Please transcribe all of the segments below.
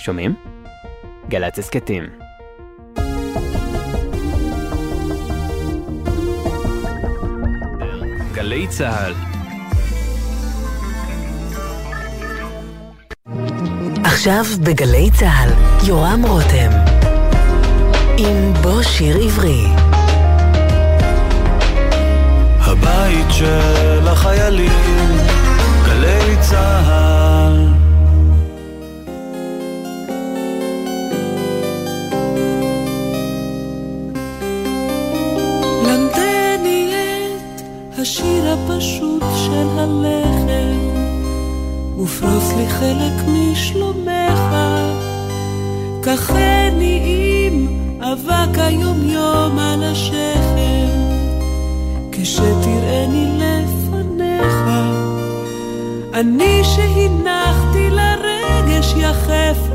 שומעים? גל"צ הסכתים. גלי צה"ל עכשיו בגלי צה"ל, יורם רותם. עם בוא שיר עברי. הבית של החיילים, גלי צה"ל. השיר הפשוט של הלחם, ופרוס לי חלק משלומך, קחני עם אבק היומיום על השכם, כשתראני לפניך. אני שהנחתי לרגש יחף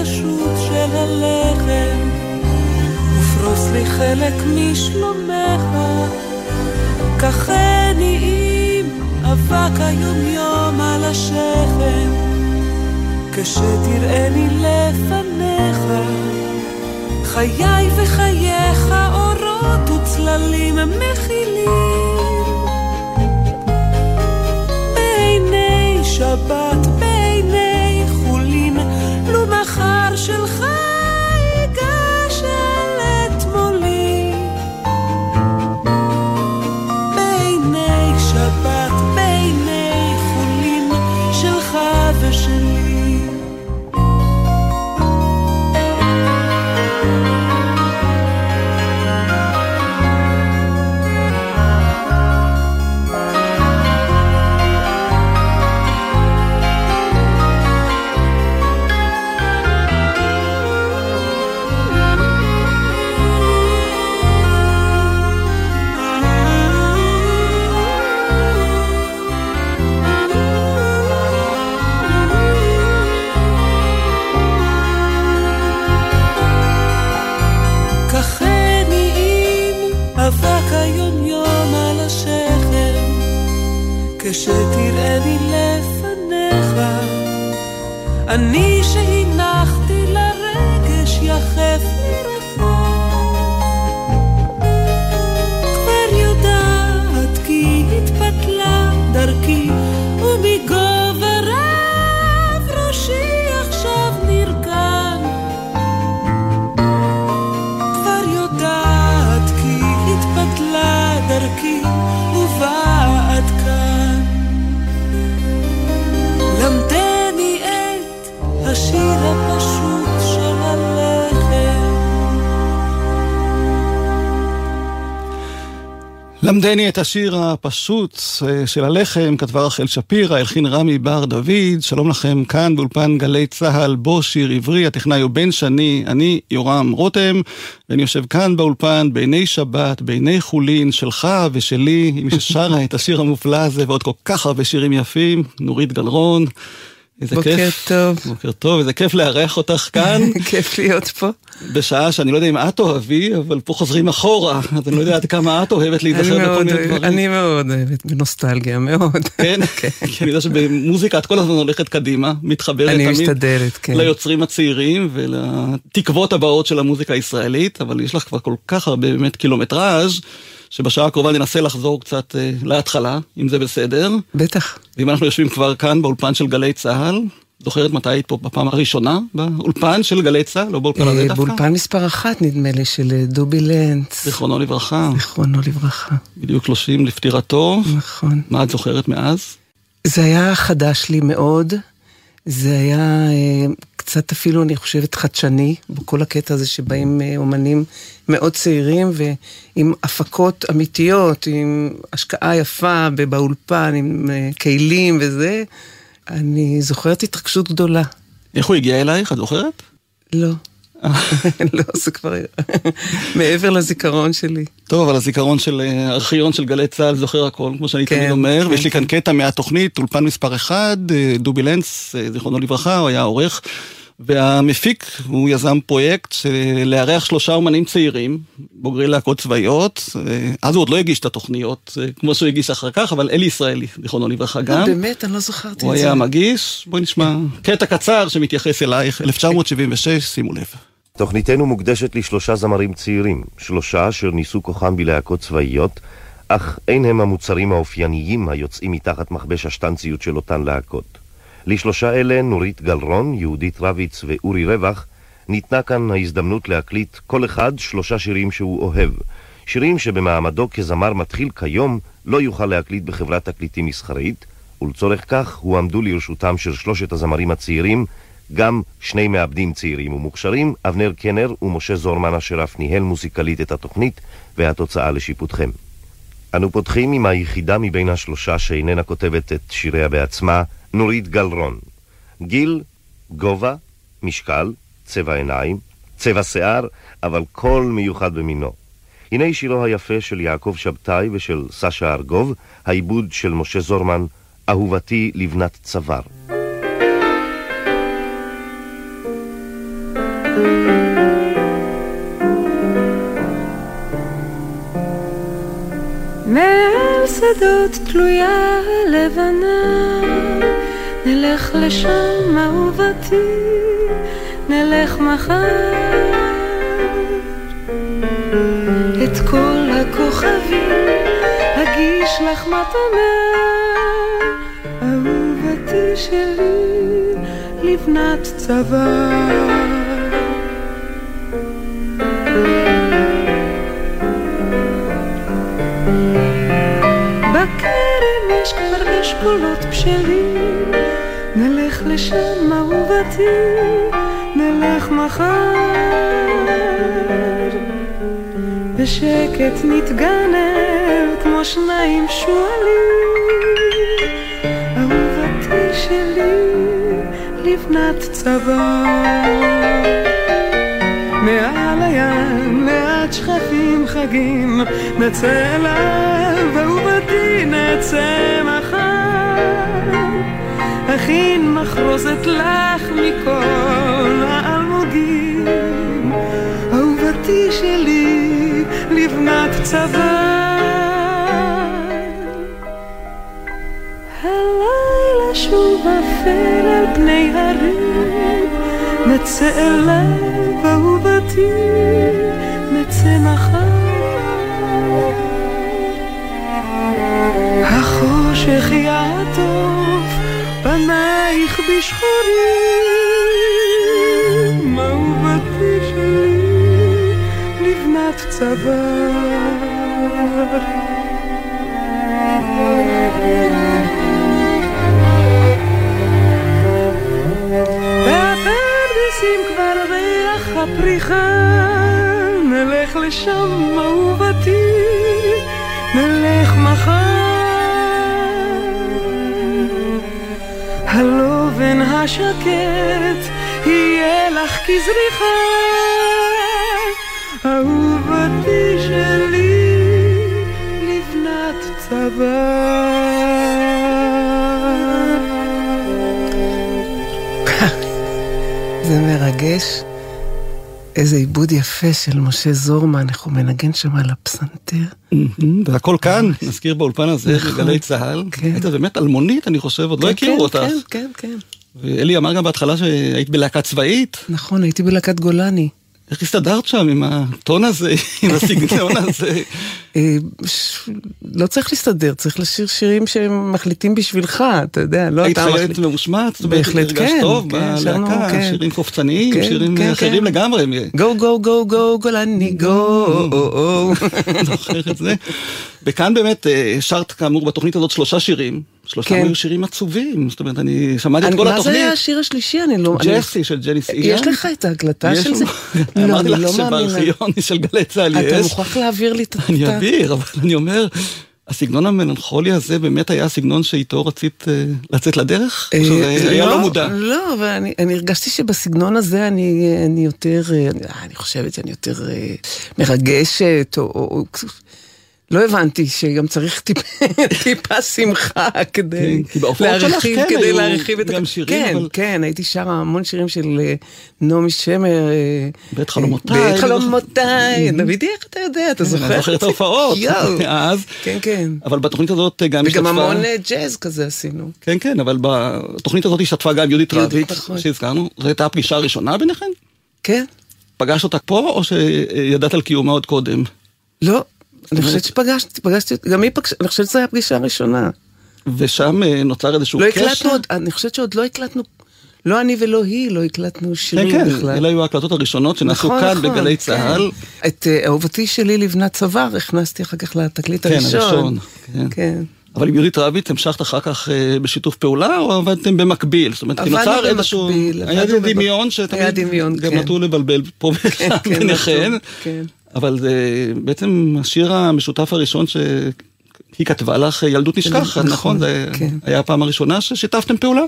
הפשוט של הלחם, ופרוס לי חלק משלומך. קחני עם אבק היומיום על השכם, כשתראני לפניך. חיי וחייך אורות וצללים מכילים. בעיני שבת, למדני את השיר הפשוט אה, של הלחם, כתבה רחל שפירא, הלחין רמי בר דוד, שלום לכם כאן באולפן גלי צה"ל, בו שיר עברי, הטכנאי הוא בן שני, אני יורם רותם, ואני יושב כאן באולפן בעיני שבת, בעיני חולין, שלך ושלי, מי ששרה את השיר המופלא הזה ועוד כל כך הרבה שירים יפים, נורית גלרון. איזה בוקר כיף. טוב. בוקר טוב, איזה כיף לארח אותך כאן. כיף להיות פה. בשעה שאני לא יודע אם את תאהבי, אבל פה חוזרים אחורה, אז אני לא יודע עד כמה את אוהבת אני להיזכר בכל מיני דברים. אני מאוד אוהבת, בנוסטלגיה, מאוד. כן? כי אני יודע שבמוזיקה את כל הזמן הולכת קדימה, מתחברת אני תמיד משתדלת, כן. ליוצרים הצעירים ולתקוות הבאות של המוזיקה הישראלית, אבל יש לך כבר כל כך הרבה באמת קילומטראז' שבשעה הקרובה ננסה לחזור קצת אה, להתחלה, אם זה בסדר. בטח. ואם אנחנו יושבים כבר כאן באולפן של גלי צה"ל, זוכרת מתי היית פה בפעם הראשונה באולפן של גלי צה"ל, לא באולפן הזה אה, דווקא? באולפן מספר אחת, נדמה לי, של אה, דובי לנץ. זיכרונו לברכה, זיכרונו לברכה. בדיוק 30 לפטירתו. נכון. מה את זוכרת מאז? זה היה חדש לי מאוד. זה היה אה, קצת אפילו, אני חושבת, חדשני, בכל הקטע הזה שבאים אה, אומנים מאוד צעירים ועם הפקות אמיתיות, עם השקעה יפה באולפן, עם אה, כלים וזה. אני זוכרת התרגשות גדולה. איך הוא הגיע אלייך, את זוכרת? לא. לא, זה כבר מעבר לזיכרון שלי. טוב, אבל הזיכרון של אה, ארכיון של גלי צה"ל זוכר הכל, כמו שאני כן, תמיד אומר, כן, ויש לי כאן כן. קטע מהתוכנית, אולפן מספר 1, דובי אה, זיכרונו לברכה, הוא היה עורך, והמפיק, הוא יזם פרויקט של לארח שלושה אומנים צעירים, בוגרי להקות צבאיות, אה, אז הוא עוד לא הגיש את התוכניות, אה, כמו שהוא הגיש אחר כך, אבל אלי ישראלי, זיכרונו לברכה גם. אה, באמת, אני לא זכרתי הוא את זה. היה מגיש, בואי נשמע קטע קצר שמתייחס אלייך, 1976, שימו לב. תוכניתנו מוקדשת לשלושה זמרים צעירים, שלושה אשר ניסו כוחם בלהקות צבאיות, אך אין הם המוצרים האופייניים היוצאים מתחת מכבש השטנציות של אותן להקות. לשלושה אלה, נורית גלרון, יהודית רביץ ואורי רווח, ניתנה כאן ההזדמנות להקליט כל אחד שלושה שירים שהוא אוהב. שירים שבמעמדו כזמר מתחיל כיום לא יוכל להקליט בחברת תקליטים מסחרית, ולצורך כך הועמדו לרשותם של שלושת הזמרים הצעירים גם שני מעבדים צעירים ומוכשרים, אבנר קנר ומשה זורמן אשר אף ניהל מוזיקלית את התוכנית והתוצאה לשיפוטכם. אנו פותחים עם היחידה מבין השלושה שאיננה כותבת את שיריה בעצמה, נורית גלרון. גיל, גובה, משקל, צבע עיניים, צבע שיער, אבל קול מיוחד במינו. הנה שירו היפה של יעקב שבתאי ושל סשה ארגוב, העיבוד של משה זורמן, אהובתי לבנת צוואר. מעל שדות תלויה לבנה, נלך לשם אהובתי, נלך מחר. את כל הכוכבים אגיש לך מתנה, אהובתי שלי, לבנת צבא. יש כבר אשכולות בשלים, לשם אהובתי, נלך מחר. בשקט נתגנב כמו שניים שועלים, אהובתי שלי, לבנת צבא. מעל הים, מעט שכפים חגים, נצא אליו, אהובתי נצא מחר. אכין מחרוזת לך מכל האלמוגים, אהובתי שלי, לבנת צבא. הלילה שוב אפל על פני הרים, נצא אליו, אהובתי, נצא מחר. החושך יעטוף פנייך בשחורים, אהובתי שלי, לבנת בפרדסים כבר ריח הפריחה, נלך לשם אהובתי, השקט יהיה לך כזריחה, אהובתי שלי, לבנת צבא. זה מרגש. איזה עיבוד יפה של משה זורמן, איך הוא מנגן שם על הפסנתר. והכל כאן, נזכיר באולפן הזה, נכון. בגלי צה"ל. כן. היית באמת אלמונית, אני חושב, עוד לא כן, הכירו כן, אותך. כן, כן, כן. ואלי אמר גם בהתחלה שהיית בלהקה צבאית. נכון, הייתי בלהקת גולני. איך הסתדרת שם עם הטון הזה, עם הסגנון הזה? אה, לא צריך להסתדר, צריך לשיר שירים שהם מחליטים בשבילך, אתה יודע, לא היית אתה חיילת מחליט. ממושמעת? זאת אומרת, בהחלט הרגשת כן, טוב כן, בלהקה, כן. שירים קופצניים, כן, שירים אחרים. לגמרי. גו גו גו גו גולני גו. זוכר את זה. וכאן באמת אה, שרת כאמור בתוכנית הזאת שלושה שירים, שלושה כן. היו שירים עצובים, זאת אומרת, אני שמעתי את אני- כל מה זה התוכנית. היה השיר השלישי? אני לא... אני- ג'סי של ג'ניס איגן. יש לך את ההקלטה של זה? לא, אמרתי אני לך לא מאמינה. שבארכיון של גלי צה"ל אתה יש. מוכרח להעביר לי את ה... אני אעביר, אבל אני אומר, הסגנון המלנכולי הזה באמת היה הסגנון שאיתו רצית אה, לצאת לדרך? או אה, שזה היה לא מודע? לא, אבל אני, אני הרגשתי שבסגנון הזה אני, אני יותר, אה, אני, אני חושבת שאני יותר אה, מרגשת, או, או, או לא הבנתי שגם צריך טיפ, טיפה שמחה כדי כן, להרחיב, כן כדי להרחיב את גם שירים, כן, אבל- כן, הייתי שרה המון שירים של אה, נעמי שמר. אה, בית חלומותיי. בית חלומותיי, דודי, איך אתה יודע, אתה זוכר? אני זוכר את ההופעות. יואו. אז. כן, כן. אבל בתוכנית הזאת גם וגם השתתפה... המון אה, ג'אז כזה עשינו. כן, כן, אבל בתוכנית הזאת השתתפה גם יהודית רביץ, נכון. שהזכרנו. זו הייתה הפגישה הראשונה ביניכן? כן? פגשת אותה פה, או שידעת על קיומה עוד קודם? לא, אני חושבת שפגשתי, פגשתי, גם היא פגשה, אני חושבת שזו הייתה הפגישה הראשונה. ושם אה, נוצר איזשהו לא קשר? הקלטנו עוד, אני חושבת שעוד לא הקלטנו, לא אני ולא היא, לא הקלטנו כן, שירים כן, בכלל. אלה היו ההקלטות הראשונות שנעשו נכון, כאן נכון, בגלי כן. צה"ל. את אה, אהובתי שלי לבנת צוואר הכנסתי אחר כך לתקליט כן, הראשון. הראשון, כן. כן. אבל עם יהודית רביץ המשכת אחר כך אה, בשיתוף פעולה, או עבדתם במקביל? זאת אומרת, כי נוצר איזשהו... במקביל, היה דמיון היה שתמיד דמיון, גם כן. נטו לבלבל פה כן, ביניכן. כן. אבל זה בעצם השיר המשותף הראשון שהיא כתבה לך, ילדות נשכחת, נכון, נכון? זה כן. היה הפעם הראשונה ששיתפתם פעולה?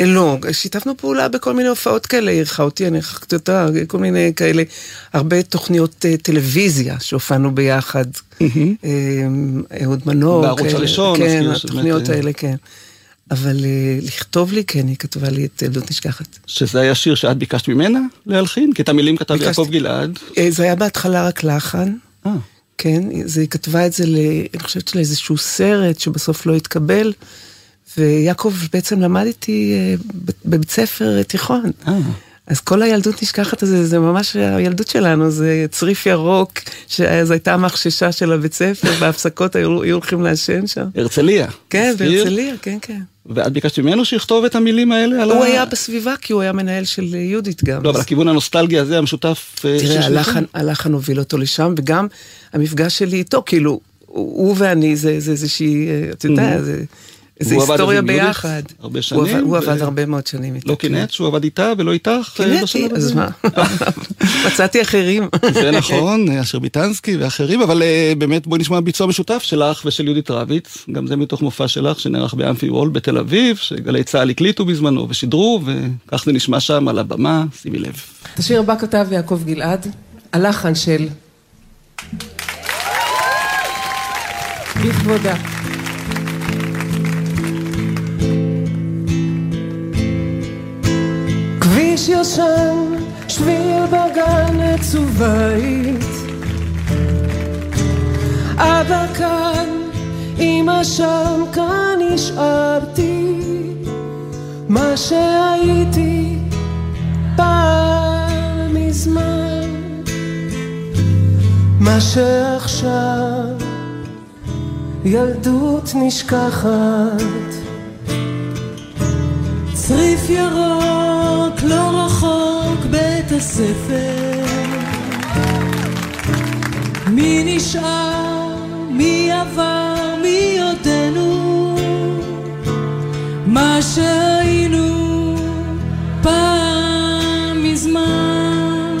אה, לא, שיתפנו פעולה בכל מיני הופעות כאלה, אירחה אותי, אני אירחתי אותה, כל מיני כאלה, הרבה תוכניות אה, טלוויזיה שהופענו ביחד. אה, אהוד מנור. בערוץ הראשון, כן, התוכניות אה, האלה, כן. אבל אה, לכתוב לי, כן, היא כתבה לי את ילדות נשכחת. שזה היה שיר שאת ביקשת ממנה להלחין? כי את המילים כתב ביקשתי. יעקב גלעד. אה, זה היה בהתחלה רק לחן. אה, כן, זה, היא כתבה את זה, ל, אני חושבת לאיזשהו סרט שבסוף לא התקבל, ויעקב בעצם למד איתי אה, בבית ספר תיכון. אה. אז כל הילדות נשכחת הזה, זה ממש הילדות שלנו, זה צריף ירוק, שזו הייתה המחששה של הבית ספר, בהפסקות היו, היו הולכים לעשן שם. הרצליה. כן. בהרצליה, כן, כן. ואת ביקשת ממנו שיכתוב את המילים האלה על ה... הוא היה בסביבה כי הוא היה מנהל של יהודית גם. לא, אז- אבל הכיוון הנוסטלגי הזה, המשותף... אה, תראה. הלחן, הלחן הוביל אותו לשם, וגם המפגש שלי איתו, כאילו, הוא הוא ואני, זה זה איזושהי, אה, אתה יודע, זה הוא עבד היסטוריה ביחד. הרבה הוא שנים, עבד- הוא ו- עבד הרבה מאוד שנים איתה. לא קינאת שהוא עבד איתה ולא איתך? אה, קינאתי, אז? מה? מצאתי אחרים. זה נכון, אשר ביטנסקי ואחרים, אבל אה, באמת בואי נשמע ביצוע משותף שלך ושל יהודית רביץ, גם זה מתוך מופע שלך שנערך באמפי וול בתל אביב, שגלי צה"ל הקליטו בזמנו ושידרו, וכך זה נשמע שם על הבמה, שימי לב. את השיר הבא כתב יעקב גלעד, הלחן של... לכבודה. כביש ישן, שביל בגן עצוב בית. אבא כאן, אמא שם, כאן נשארתי. מה שהייתי פעם מזמן. מה שעכשיו ילדות נשכחת. צריף ירוק, לא רחוק בית הספר. מי נשאר, מי עבר, מי עודנו? מה שהיינו פעם מזמן.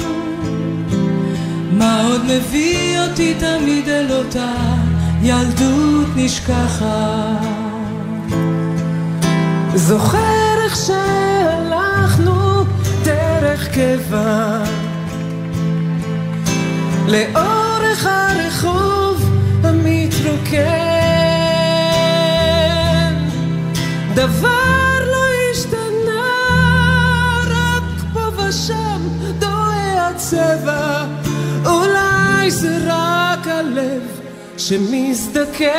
מה עוד מביא אותי תמיד אל אותה ילדות נשכחת? זוכר שהלכנו דרך קבע. לאורך הרחוב המתרוקן. דבר לא השתנה רק פה ושם דוהה הצבע. אולי זה רק הלב שמזדקן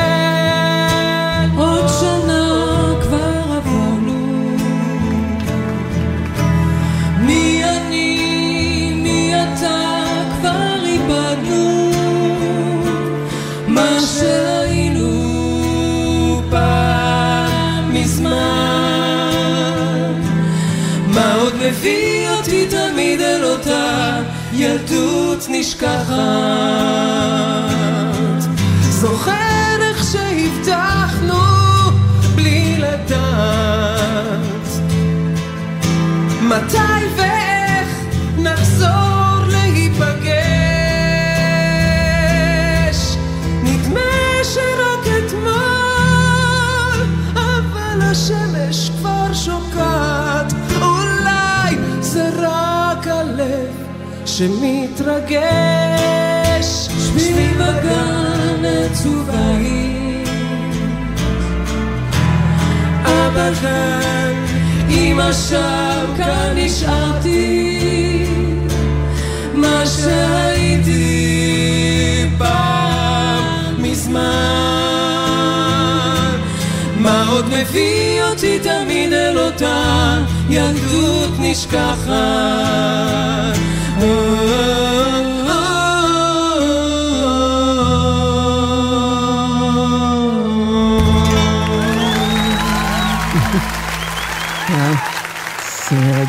ילדות נשכחת. זוכר איך שהבטחנו בלי לדעת. מתי שמתרגש סביב הגן עצובהים. אבא כאן, אמא שם, כאן נשארתי, מה שהייתי פעם מזמן. מה עוד מביא אותי תמיד אל אותה ילדות נשכחת?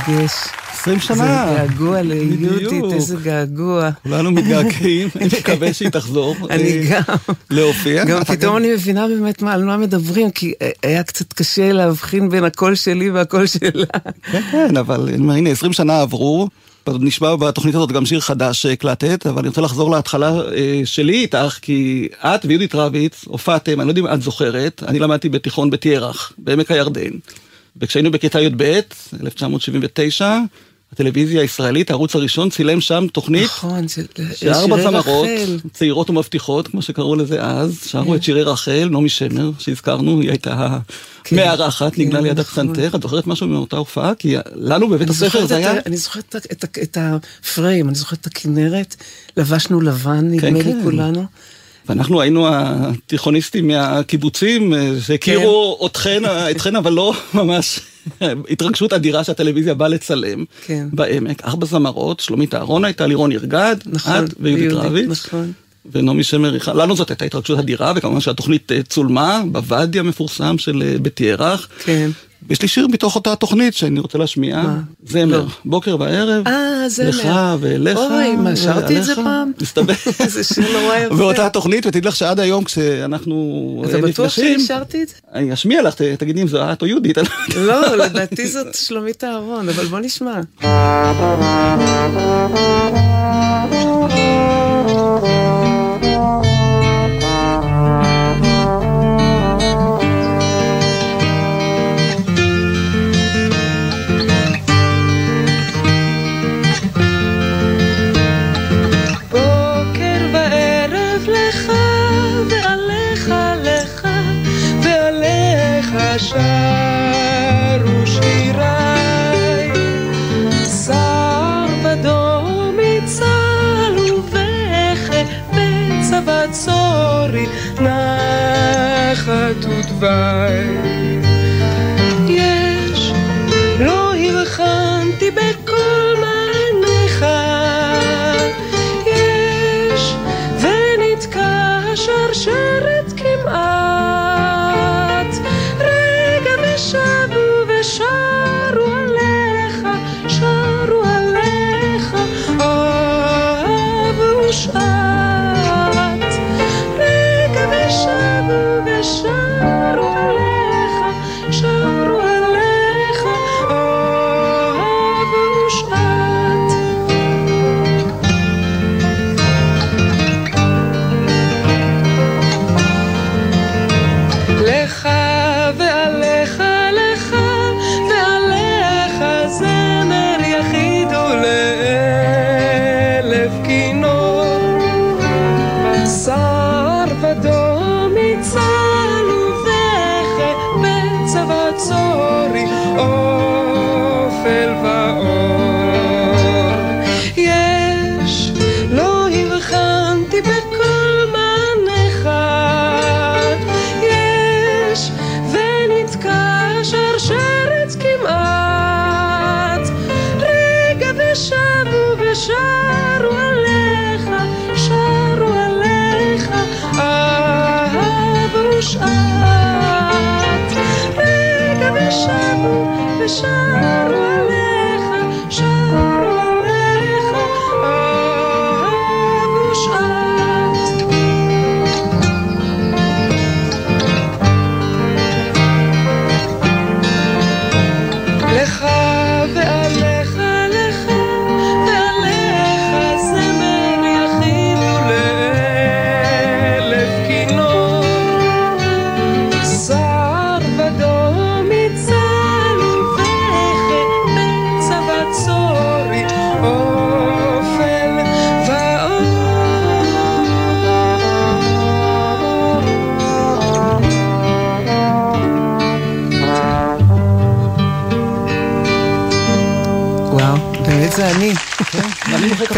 מרגש. 20 שנה. זה געגוע ליהודית. איזה געגוע. כולנו מתגעגעים, אני מקווה שהיא תחזור. אני אה, גם. להופיע. גם פתאום אני מבינה באמת מה- על מה מדברים, כי היה קצת קשה להבחין בין הקול שלי והקול שלה. כן, כן, אבל אומר, הנה, 20 שנה עברו. נשמע בתוכנית הזאת גם שיר חדש שהקלטת, אבל אני רוצה לחזור להתחלה אה, שלי איתך, כי את ויהודית רביץ הופעתם, אני לא יודע אם את זוכרת, אני למדתי בתיכון בתיירח, בעמק הירדן. וכשהיינו בכיתה י"ב, 1979, הטלוויזיה הישראלית, הערוץ הראשון, צילם שם תוכנית נכון, של זמרות, רחל. צעירות ומבטיחות, כמו שקראו לזה אז, שרו את שירי רחל, נעמי שמר, שהזכרנו, היא הייתה כן, מארחת, נגנה כן, ליד נכון. הפסנתר, את זוכרת משהו מאותה הופעה? כי לנו בבית הספר זה היה... אני זוכרת את את את הפריים, אני זוכרת את הכנרת, לבשנו לבן, נדמה לי כן. כולנו. ואנחנו היינו התיכוניסטים מהקיבוצים, אה, שהכירו אתכן, אתכן, אבל לא ממש התרגשות אדירה שהטלוויזיה באה לצלם כן. בעמק. ארבע זמרות, שלומית אהרון הייתה, לירון ירגד, נכון, את ויהודית, רביץ. נכון. ונעמי שמר, לנו זאת הייתה התרגשות אדירה, וכמובן שהתוכנית אה, צולמה בוואדי המפורסם של אה, בית ירח. כן. יש לי שיר מתוך אותה תוכנית שאני רוצה להשמיע, מה? זמר, לא. בוקר וערב, אה, זמר. לך ואליך, אוי, מה, שרתי את זה. פעם? מסתבר. זה שיר נורא יפה. באותה תוכנית, ותדעי לך שעד היום כשאנחנו אתה אה, בטוח נפגשים, שהשארתי את זה? אני אשמיע לך, תגידי אם זו את או יהודית. לא. לא, לדעתי זאת שלומית אהרון, אבל בוא נשמע. שר ודום 山。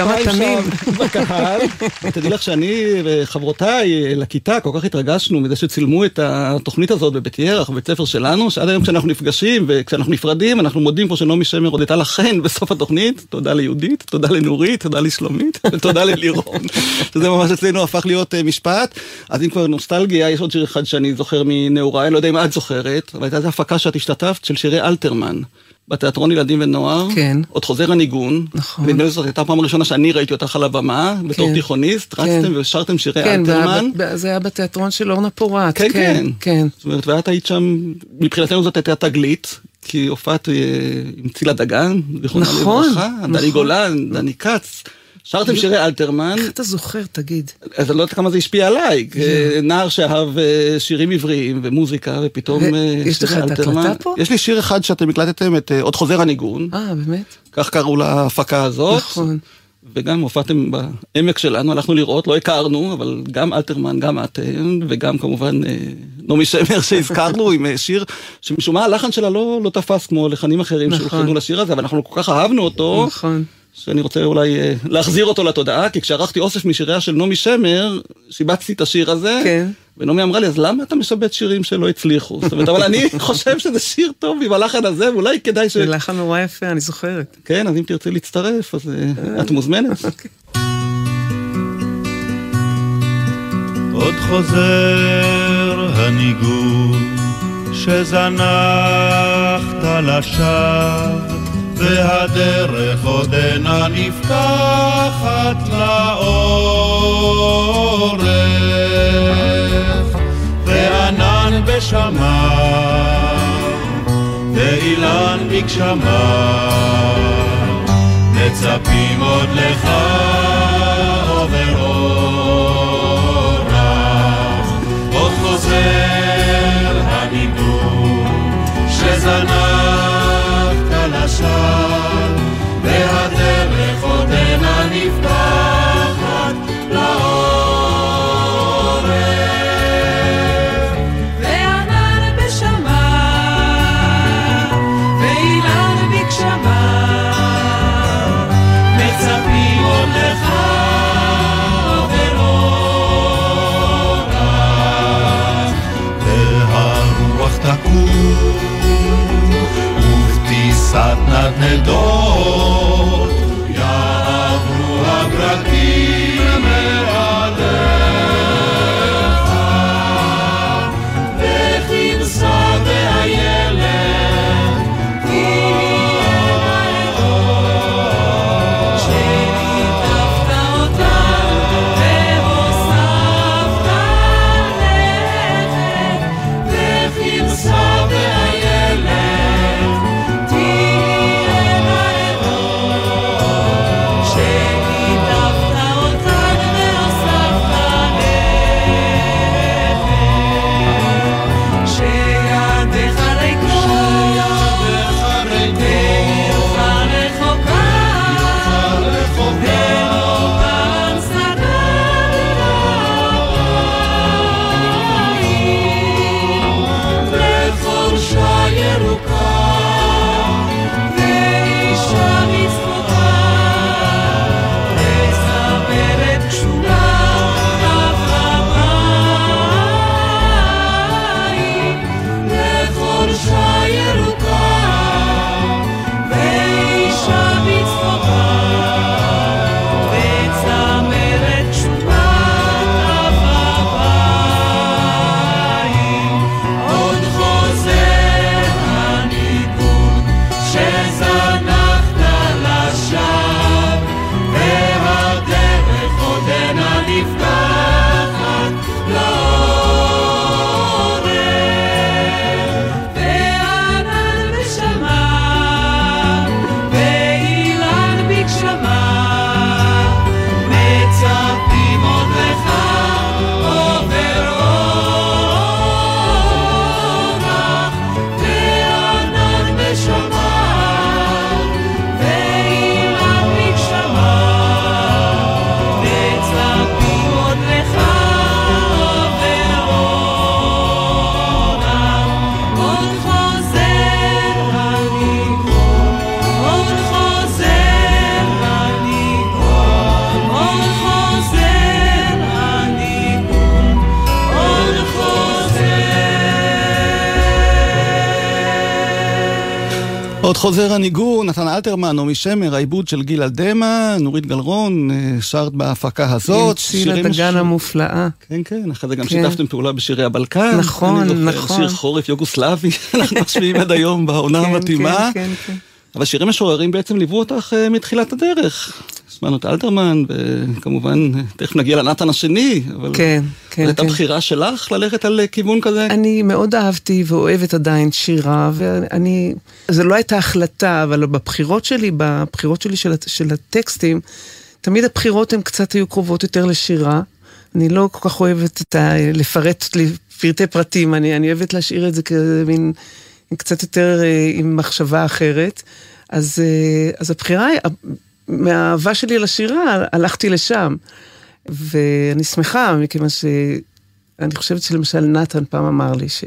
תמים. שם בקהל. תדעי לך שאני וחברותיי לכיתה כל כך התרגשנו מזה שצילמו את התוכנית הזאת בבית ירח, בבית ספר שלנו, שעד היום כשאנחנו נפגשים וכשאנחנו נפרדים, אנחנו מודים פה שנעמי שמר הודתה לכן בסוף התוכנית. תודה ליהודית, תודה לנורית, תודה לשלומית, ותודה ללירון. שזה ממש אצלנו הפך להיות אה, משפט. אז אם כבר נוסטלגיה, יש עוד שיר אחד שאני זוכר מנעוריי, לא יודע אם את זוכרת, אבל הייתה איזו הפקה שאת השתתפת של שירי אלתרמן. בתיאטרון ילדים ונוער, כן. עוד חוזר הניגון, נכון. נדמה לי שזאת הייתה הפעם הראשונה שאני ראיתי אותך על הבמה, בתור כן. תיכוניסט, כן. רצתם ושרתם שירי כן, אלתרמן. ב- זה היה בתיאטרון של אורנה פורט. כן, כן. כן. זאת אומרת, ואת היית שם, מבחינתנו זאת הייתה תגלית, כי הופעת אה, עם צילה דגן, זיכרונה נכון, לברכה, דני נכון. גולן, דני כץ. שרתם שירי אלתרמן, איך אתה זוכר, תגיד? אז אני לא יודעת כמה זה השפיע עליי, נער שאהב אה, שירים עבריים ומוזיקה, ופתאום אה, יש לך את. ההקלטה פה? יש לי שיר אחד שאתם הקלטתם, את אה, עוד חוזר הניגון, אה, באמת? כך קראו להפקה הזאת. נכון. וגם הופעתם בעמק שלנו, הלכנו לראות, לא הכרנו, אבל גם אלתרמן, גם אתם, וגם כמובן נעמי שמר שהזכרנו עם שיר שמשום מה הלחן שלה לא, לא תפס כמו לחנים אחרים נכון. שהולחנו לשיר הזה, אבל אנחנו כל כך אהבנו אותו, נכון. שאני רוצה אולי אה, להחזיר אותו לתודעה, כי כשערכתי אוסף משיריה של נעמי שמר, שיבצתי את השיר הזה, כן. ונעמי אמרה לי, אז למה אתה משבץ שירים שלא הצליחו? זאת אומרת, אבל אני חושב שזה שיר טוב עם הלחן הזה, ואולי כדאי ש... זה לחן נורא יפה, אני זוכרת. כן, אז אם תרצי להצטרף, אז אה, את מוזמנת. עוד חוזר הניגון שזנחת לשווא והדרך עודנה נפתחת לאורך. וענן בשמיים ואילן בגשמיים מצפים עוד לך עובר עוד חוזר הניגון שזנחת עוד חוזר הניגון, נתן אלתרמן, נעמי שמר, העיבוד של גיל אלדמה, נורית גלרון, אה, שרת בהפקה הזאת. צילה דגן המופלאה. כן, כן, אחרי זה גם כן. שיתפתם פעולה בשירי הבלקן. נכון, נכון. שיר חורף יוגוסלבי, אנחנו משמיעים עד היום בעונה כן, המתאימה. כן, כן, כן. אבל שירים משוררים בעצם ליוו אותך uh, מתחילת הדרך. הזמנו את אלתרמן, וכמובן, תכף נגיע לנתן השני, אבל... כן, כן. זו הייתה כן. בחירה שלך ללכת על כיוון כזה? אני מאוד אהבתי ואוהבת עדיין שירה, ואני... זו לא הייתה החלטה, אבל בבחירות שלי, בבחירות שלי של, של הטקסטים, תמיד הבחירות הן קצת היו קרובות יותר לשירה. אני לא כל כך אוהבת את ה... לפרט לפרטי פרטים, אני, אני אוהבת להשאיר את זה כמין... קצת יותר אה, עם מחשבה אחרת. אז, אה, אז הבחירה, מהאהבה שלי לשירה, הלכתי לשם. ואני שמחה, מכיוון שאני חושבת שלמשל נתן פעם אמר לי ש...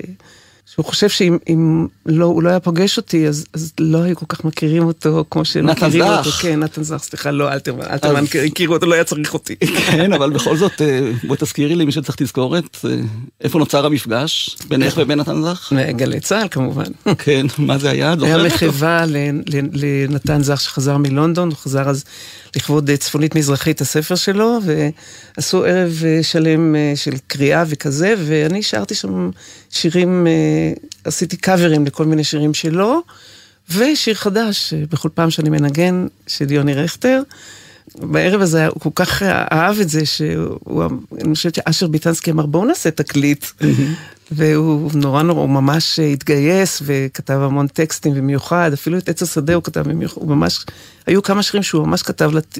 שהוא חושב שאם לא, הוא לא היה פוגש אותי, אז, אז לא היו כל כך מכירים אותו כמו שמכירים אותו. נתן זך. כן, נתן זך, סליחה, לא, אלתרמן, אלתרמן אז... הכירו אותו, לא היה צריך אותי. כן, אבל בכל זאת, אה, בואי תזכירי לי, מי שצריך תזכורת, אה, איפה נוצר המפגש בינך ובין נתן זך? גלי צה"ל כמובן. כן, מה זה היה? היה מחווה לנתן זך שחזר מלונדון, הוא חזר אז לכבוד צפונית מזרחית הספר שלו, ועשו ערב אה, שלם של קריאה וכזה, ואני שרתי שם שירים עשיתי קאברים לכל מיני שירים שלו, ושיר חדש, בכל פעם שאני מנגן, של יוני רכטר. בערב הזה הוא כל כך אהב את זה, שהוא, אני חושבת שאשר ביטנסקי אמר בואו נעשה תקליט. והוא נורא נורא, הוא ממש התגייס וכתב המון טקסטים במיוחד, אפילו את עץ השדה הוא כתב במיוחד, הוא ממש, היו כמה שירים שהוא ממש כתב לת,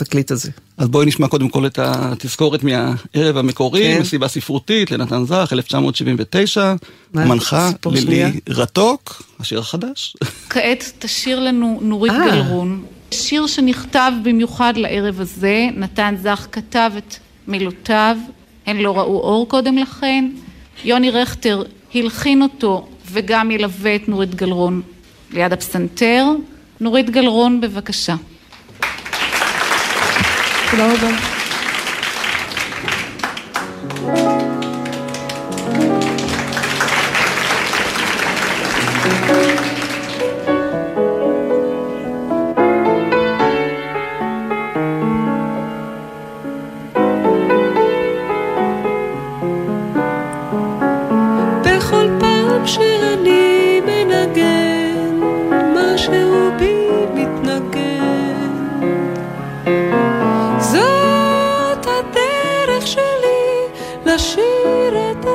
התקליט הזה. אז בואי נשמע קודם כל את התזכורת מהערב המקורי, כן. מסיבה ספרותית לנתן זך, 1979, מנחה לילי רתוק, השיר החדש. כעת תשאיר לנו נורית 아. אה. גלרון, שיר שנכתב במיוחד לערב הזה, נתן זך כתב את מילותיו, הן לא ראו אור קודם לכן, יוני רכטר הלחין אותו וגם ילווה את נורית גלרון ליד הפסנתר. נורית גלרון, בבקשה. תודה רבה.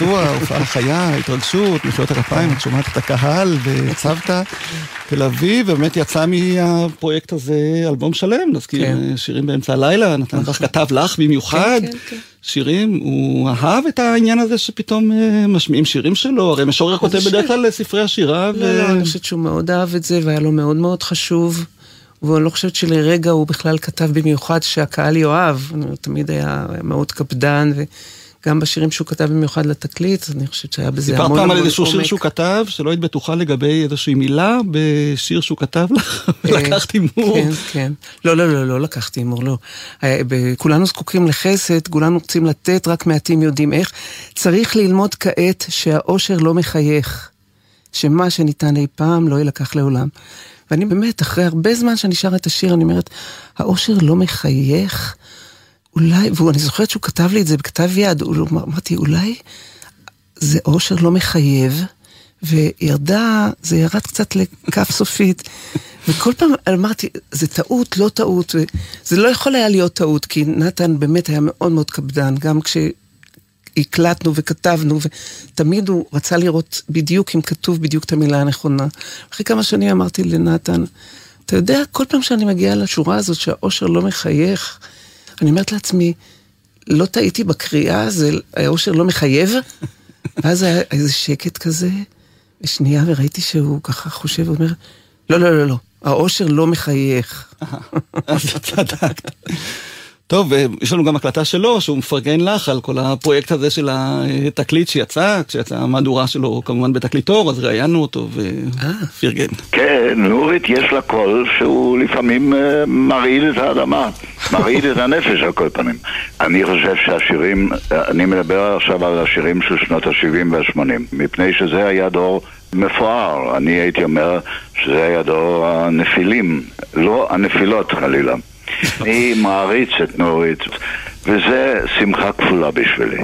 ניקיון, איזה ביצוע, הופעה חיה, התרגשות, מחיאות הכפיים, את שומעת את הקהל והצבת. תל אביב, באמת יצא מהפרויקט הזה אלבום שלם, נזכיר כן. שירים באמצע הלילה, נתן לך נכון. כתב לך במיוחד. כן, כן, כן. שירים, הוא אהב את העניין הזה שפתאום uh, משמיעים שירים שלו, הרי משורר כותב בדרך כלל ספרי השירה. לא, ו... לא, אני חושבת שהוא מאוד אהב את זה, והיה לו מאוד מאוד חשוב. ואני לא חושבת שלרגע הוא בכלל כתב במיוחד שהקהל יאהב, הוא תמיד היה מאוד קפדן, וגם בשירים שהוא כתב במיוחד לתקליט, אני חושבת שהיה בזה המון המון עומק. סיפרת פעם על איזשהו שיר שהוא כתב, שלא היית בטוחה לגבי איזושהי מילה בשיר שהוא כתב לך, ולקחת הימור. כן, כן. לא, לא, לא, לא לקחתי הימור, לא. אה, כולנו זקוקים לחסד, כולנו רוצים לתת, רק מעטים יודעים איך. צריך ללמוד כעת שהאושר לא מחייך, שמה שניתן אי פעם לא יילקח לעולם. ואני באמת, אחרי הרבה זמן שאני שרה את השיר, אני אומרת, האושר לא מחייך? אולי, ואני זוכרת שהוא כתב לי את זה בכתב יד, אמרתי, אולי זה אושר לא מחייב, וירדה, זה ירד קצת לכף סופית. וכל פעם אמרתי, זה טעות, לא טעות, זה לא יכול היה להיות טעות, כי נתן באמת היה מאוד מאוד קפדן, גם כש... הקלטנו וכתבנו, ותמיד הוא רצה לראות בדיוק אם כתוב בדיוק את המילה הנכונה. אחרי כמה שנים אמרתי לנתן, אתה יודע, כל פעם שאני מגיעה לשורה הזאת שהאושר לא מחייך, אני אומרת לעצמי, לא טעיתי בקריאה, זה האושר לא מחייב? ואז היה איזה שקט כזה, ושנייה, וראיתי שהוא ככה חושב ואומר, לא, לא, לא, לא, האושר לא מחייך. אז צדקת. טוב, יש לנו גם הקלטה שלו, שהוא מפרגן לך על כל הפרויקט הזה של התקליט שיצא, כשיצאה המהדורה שלו כמובן בתקליטור, אז ראיינו אותו ופרגן. כן, נורית יש לה קול שהוא לפעמים uh, מרעיד את האדמה, מרעיד את הנפש על כל פנים. אני חושב שהשירים, אני מדבר עכשיו על השירים של שנות ה-70 וה-80, מפני שזה היה דור מפואר. אני הייתי אומר שזה היה דור הנפילים, לא הנפילות חלילה. אני מעריץ את נורית, וזה שמחה כפולה בשבילי.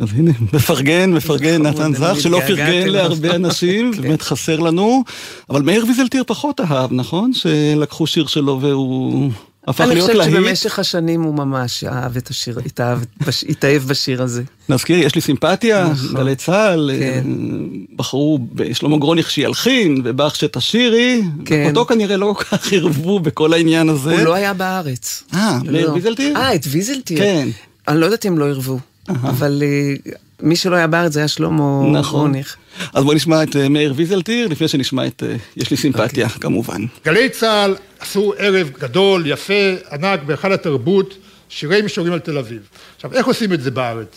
אז הנה, מפרגן, מפרגן, נתן זך, שלא פרגן להרבה אנשים, כן. באמת חסר לנו. אבל מאיר ויזלטיר פחות אהב, נכון? שלקחו שיר שלו והוא הפך להיות להיט. אני חושבת שבמשך השנים הוא ממש אהב את השיר, התאהב בשיר הזה. נזכיר, יש לי סימפתיה, נכון. גלי צה"ל, כן. בחרו בשלמה גרוניך שילחין, ובאך שתשירי, כן. אותו כנראה לא כל כך ערבו בכל העניין הזה. הוא לא היה בארץ. אה, לא. ויזלטיר? אה, את ויזלטיר. כן. אני לא יודעת אם לא ערבו, אבל אה, מי שלא היה בארץ זה היה שלמה נכון. גרוניך. אז בואו נשמע את אה, מאיר ויזלטיר, לפני שנשמע את אה, יש לי סימפתיה, okay. אוקיי. כמובן. גלי צה"ל עשו ערב גדול, יפה, ענק, בהיכל התרבות, שירי משוררים על תל אביב. עכשיו, איך עושים את זה בארץ?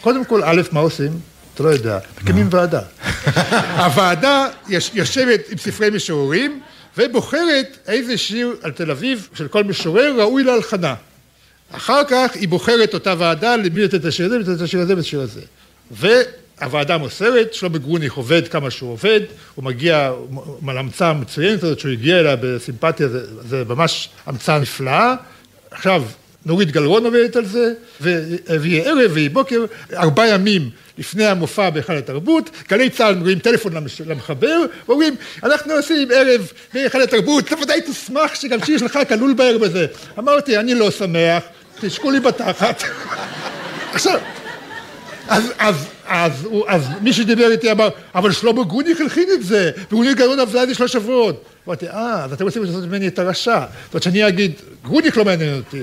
קודם כל, א', מה עושים? אתה לא יודע, מקימים ועדה. הוועדה יושבת עם ספרי משוררים ובוחרת איזה שיר על תל אביב של כל משורר ראוי להלחנה. אחר כך היא בוחרת אותה ועדה למי לתת את השיר הזה, לתת את השיר הזה ואת השיר הזה. והוועדה מוסרת, שלמה גרוניך עובד כמה שהוא עובד, הוא מגיע להמצאה המצוינת הזאת שהוא הגיע אליה בסימפתיה, זה, זה ממש המצאה נפלאה. עכשיו, נורית גלרון עובדת על זה, ויהיה ערב ויהיה בוקר, ארבעה ימים לפני המופע בהיכל התרבות, גלי צה"ל מרימים טלפון למחבר, ואומרים, אנחנו עושים ערב בהיכל התרבות, אתה ודאי תשמח שגם שיר שלך כלול בערב הזה. אמרתי, אני לא שמח, תשקו לי בתחת. עכשיו, אז, אז, אז, אז מי שדיבר איתי אמר, אבל שלמה גרוניך הלחין את זה, וגרוניך גרון עבדה זה שלושה שבועות. אמרתי, אה, אז אתם רוצים לעשות ממני את הרשע. זאת אומרת שאני אגיד, גרוניך לא מעניין אותי,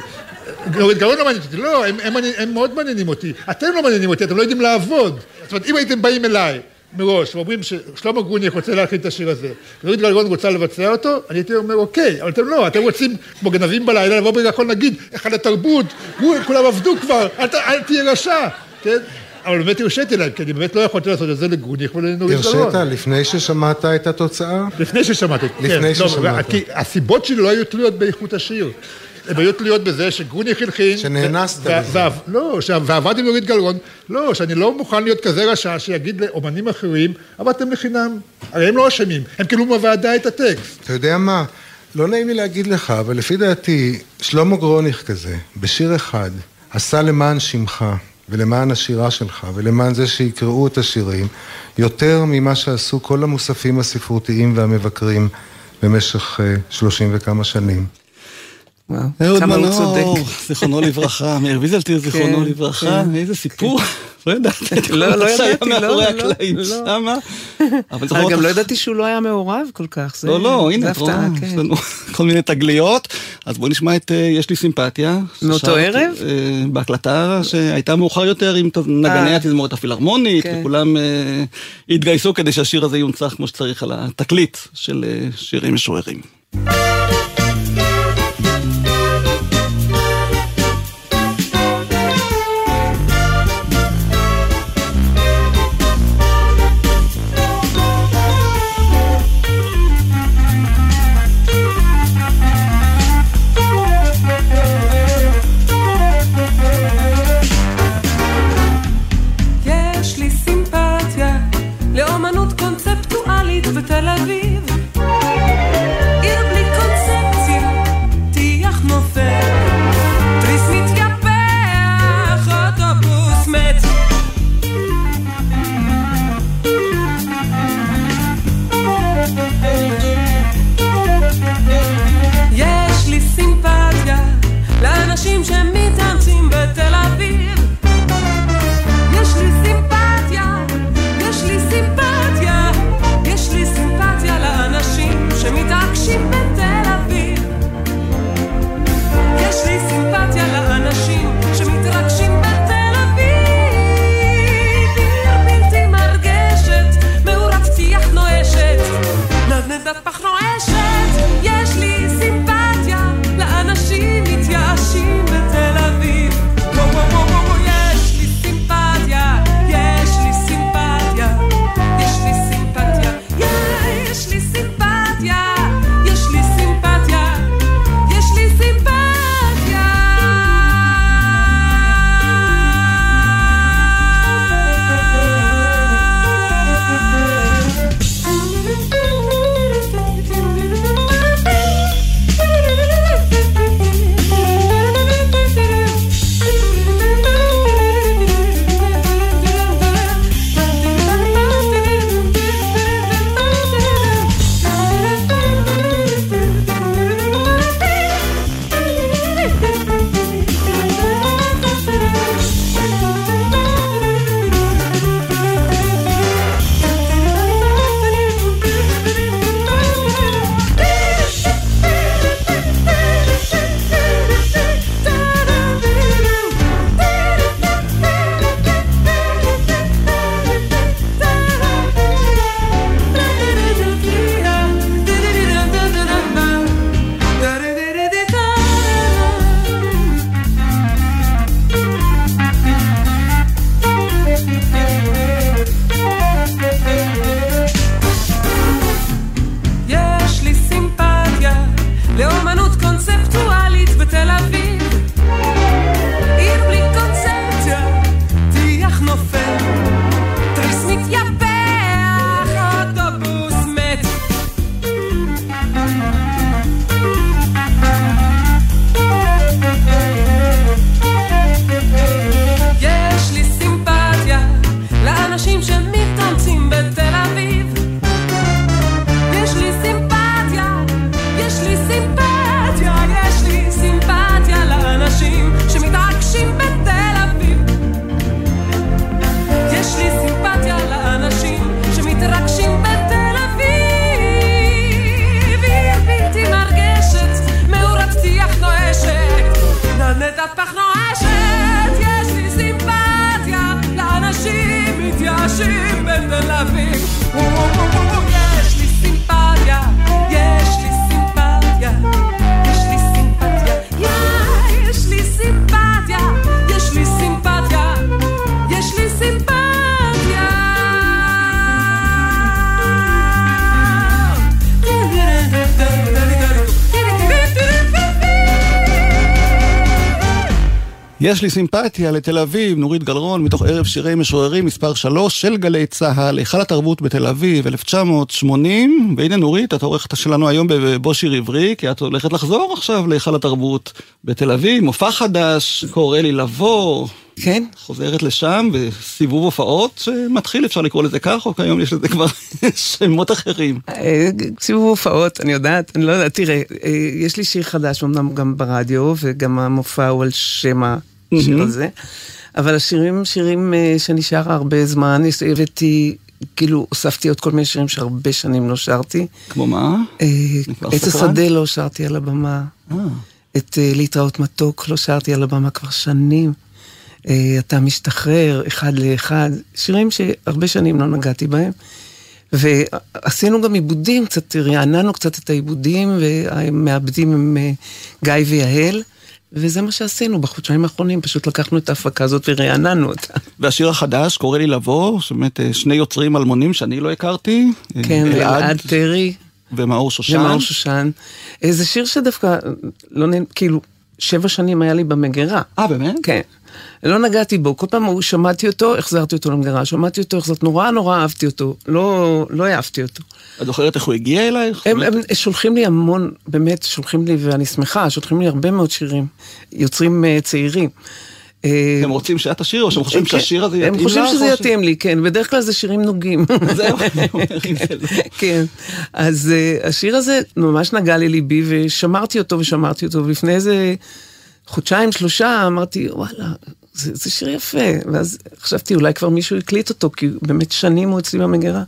גרון לא מעניין אותי, לא, הם, הם, הם מאוד מעניינים אותי, אתם לא מעניינים אותי, אתם לא יודעים לעבוד. זאת אומרת, אם הייתם באים אליי מראש ואומרים ששלמה גרוניך רוצה להכין את השיר הזה, ונורית גלגון רוצה לבצע אותו, אני הייתי אומר, אוקיי, אבל אתם לא, אתם רוצים כמו גנבים בלילה לבוא בגלל נגיד, אחד התרבות, כולם עבדו כבר, אל, אל תהיה רשע, כן? אבל באמת הרשיתי להם, כי אני באמת לא יכולתי לעשות את זה לגרוניך ולנורית גלגון. הרשית לפני ששמעת את התוצאה? לפני ששמעתי, כן. לפני ששמעת. כי הסיבות שלי לא היו תלויות באיכות השיר. הן היו תלויות בזה שגרוניך הלחין. שנאנסת בזה. לא, ועבד עם נורית גלרון, לא, שאני לא מוכן להיות כזה רשע שיגיד לאומנים אחרים, עבדתם לחינם. הרי הם לא אשמים, הם כאילו בוועדה את הטקסט. אתה יודע מה? לא נעים לי להגיד לך, אבל לפי דעתי, שלמה גרוניך כזה, בשיר אחד, עשה למען שמך. ולמען השירה שלך, ולמען זה שיקראו את השירים, יותר ממה שעשו כל המוספים הספרותיים והמבקרים במשך שלושים וכמה שנים. אהוד מנור. זיכרונו לברכה, מאיר ויזלטיר, זיכרונו כן, לברכה, כן. איזה סיפור, לא ידעתי, לא, לא ידעתי, לא, מאחורי לא, הקלעים לא. שמה. אבל אה, גם לא ידעתי שהוא לא היה מעורב כל כך. זה- לא, לא, הנה, הפתעה, יש כן. לנו כל מיני תגליות. אז בואי נשמע את אה, יש לי סימפתיה. מאותו ערב? אה, בהקלטה שהייתה מאוחר יותר עם נגני. התזמורת הפילהרמונית, כן. וכולם התגייסו כדי שהשיר הזה יונצח כמו שצריך על התקליט של שירים משוררים. יש לי סימפתיה לתל אביב, נורית גלרון, מתוך ערב שירי משוררים מספר 3 של גלי צה"ל, היכל התרבות בתל אביב, 1980, והנה נורית, את העורכת שלנו היום בבוא שיר עברי, כי את הולכת לחזור עכשיו להיכל התרבות בתל אביב, מופע חדש, קורא לי לבוא, כן. חוזרת לשם, וסיבוב הופעות שמתחיל, אפשר לקרוא לזה כך, או כיום יש לזה כבר שמות אחרים. אה, סיבוב הופעות, אני יודעת, אני לא יודעת, תראה, אה, יש לי שיר חדש, אמנם גם ברדיו, וגם המופע הוא על שם השיר הזה, אבל השירים, שירים אה, שנשאר הרבה זמן, הבאתי... כאילו, הוספתי עוד כל מיני שירים שהרבה שנים לא שרתי. כמו מה? עץ השדה לא שרתי על הבמה. את להתראות מתוק לא שרתי על הבמה כבר שנים. אתה משתחרר אחד לאחד, שירים שהרבה שנים לא נגעתי בהם. ועשינו גם עיבודים, קצת רעננו קצת את העיבודים, והמעבדים הם גיא ויהל. וזה מה שעשינו בחודשיים האחרונים, פשוט לקחנו את ההפקה הזאת ורעננו אותה. והשיר החדש, קורא לי לבוא, זאת אומרת, שני יוצרים אלמונים שאני לא הכרתי. כן, אלעד טרי. ומאור שושן. ומאור שושן. זה שיר שדווקא, לא נ... כאילו, שבע שנים היה לי במגירה. אה, באמת? כן. לא נגעתי בו, כל פעם שמעתי אותו, החזרתי אותו למגירה, שמעתי אותו, החזרתי, נורא נורא אהבתי אותו, לא, לא אהבתי אותו. את זוכרת איך הוא הגיע אלייך? הם, הם שולחים לי המון, באמת, שולחים לי, ואני שמחה, שולחים לי הרבה מאוד שירים, יוצרים uh, צעירים. הם רוצים שאת תשאיר, או שהם חושבים שהשיר הזה יתאים לך? הם חושבים שזה יתאים לי, כן, בדרך כלל זה שירים נוגים. זהו, כן, אז השיר הזה ממש נגע לליבי, ושמרתי אותו ושמרתי אותו, ולפני איזה חודשיים, שלושה, אמרתי, וואלה, זה, זה שיר יפה. ואז חשבתי, אולי כבר מישהו הקליט אותו, כי באמת שנים הוא אצלי במגירה.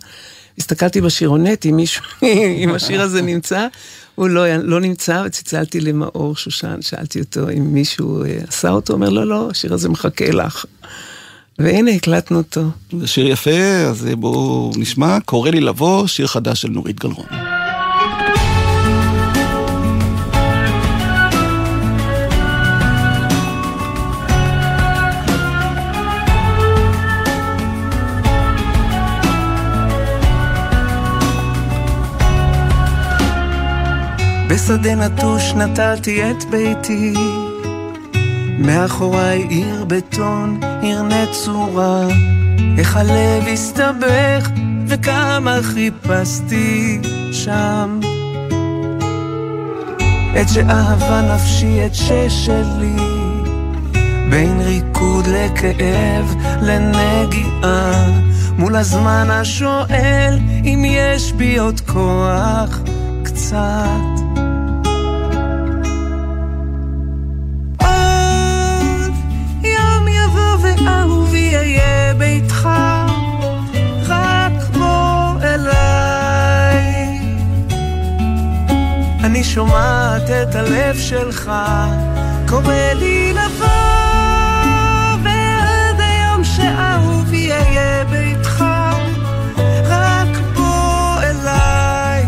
הסתכלתי בשירונט אם מישהו, אם השיר הזה נמצא, הוא לא, לא נמצא, וצלצלתי למאור שושן, שאלתי אותו אם מישהו עשה אותו, הוא אומר, לא, לא, השיר הזה מחכה לך. והנה, הקלטנו אותו. זה שיר יפה, אז בואו נשמע. קורא לי לבוא, שיר חדש של נורית גלרון. בשדה נטוש נטלתי את ביתי, מאחוריי עיר בטון, עיר נצורה, איך הלב הסתבך וכמה חיפשתי שם. את שאהבה נפשי, את ששלי, בין ריקוד לכאב, לנגיעה, מול הזמן השואל אם יש בי עוד כוח קצת. שומעת את הלב שלך, קורא לי לבוא, ועד היום שאהובי אהיה ביתך, רק בוא אליי.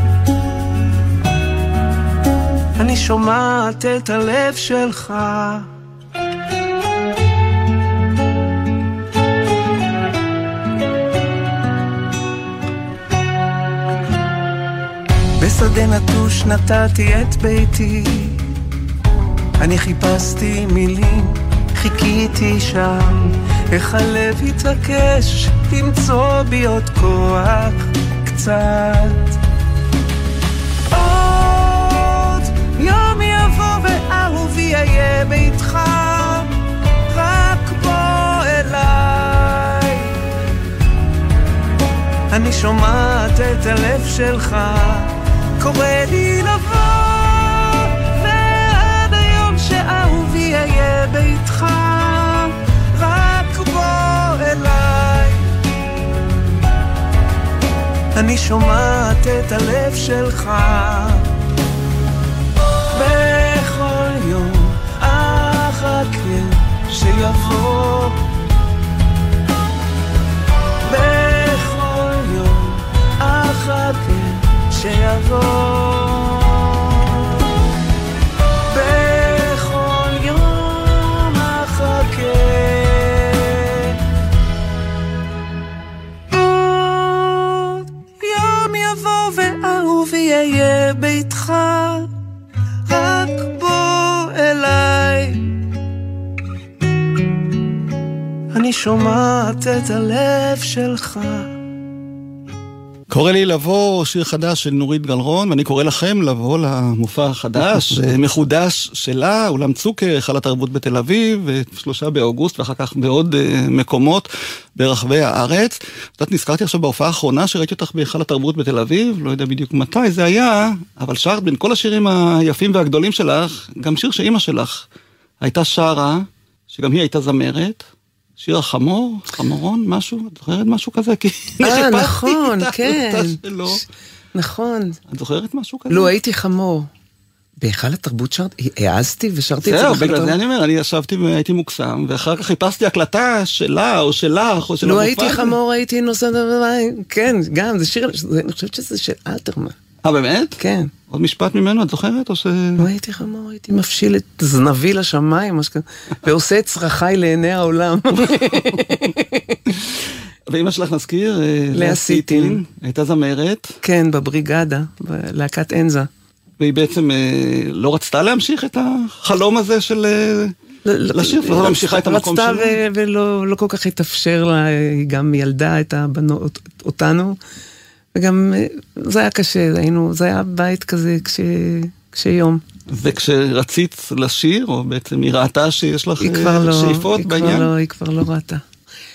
אני שומעת את הלב שלך. בשדה נטוש נתתי את ביתי, אני חיפשתי מילים, חיכיתי שם, איך הלב התעקש למצוא בי עוד כוח קצת. עוד יום יבוא ואהובי אהיה ביתך, רק בוא אליי. אני שומעת את הלב שלך קורא לי לבוא, ועד היום שאהובי אהיה ביתך, רק בוא אליי. אני שומעת את הלב שלך, בכל יום אחכה שיבוא. בכל יום יום יבוא ואהובי אהיה ביתך. רק אליי. אני שומעת את הלב שלך קורא לי לבוא שיר חדש של נורית גלרון, ואני קורא לכם לבוא למופע החדש, מחודש שלה, אולם צוקר, היכל התרבות בתל אביב, שלושה באוגוסט, ואחר כך בעוד אה, מקומות ברחבי הארץ. את יודעת, נזכרתי עכשיו בהופעה האחרונה שראיתי אותך בהיכל התרבות בתל אביב, לא יודע בדיוק מתי זה היה, אבל שרת בין כל השירים היפים והגדולים שלך, גם שיר שאימא שלך הייתה שרה, שגם היא הייתה זמרת. שיר החמור, חמורון, משהו, את זוכרת משהו כזה? כי אה, נכון, כן. נכון. את זוכרת משהו כזה? לו הייתי חמור. בהיכל התרבות שרתי, העזתי ושרתי את זה זהו, בגלל זה אני אומר, אני ישבתי והייתי מוקסם, ואחר כך חיפשתי הקלטה שלה, או שלך, או של המופע. לו הייתי חמור, הייתי נוסע, כן, גם, זה שיר, אני חושבת שזה של אלתרמן. אה, באמת? כן. עוד משפט ממנו, את זוכרת? או ש... לא הייתי חמור, הייתי מפשיל את זנבי לשמיים, ועושה את צרכיי לעיני העולם. ואימא שלך נזכיר? אה, לאה סיטין. הייתה זמרת. כן, בבריגדה, בלהקת אנזה. והיא בעצם אה, לא רצתה להמשיך את החלום הזה של... אה, לשיר, לא ממשיכה את המקום שלה. רצתה ולא לא כל כך התאפשר לה, היא גם ילדה את הבנות, אותנו. וגם אה, זה היה קשה, היינו, זה היה בית כזה קשה, יום. וכשרצית לשיר, או בעצם היא ראתה שיש לך אה, לא, שאיפות היא בעניין? כבר לא, היא כבר לא ראתה.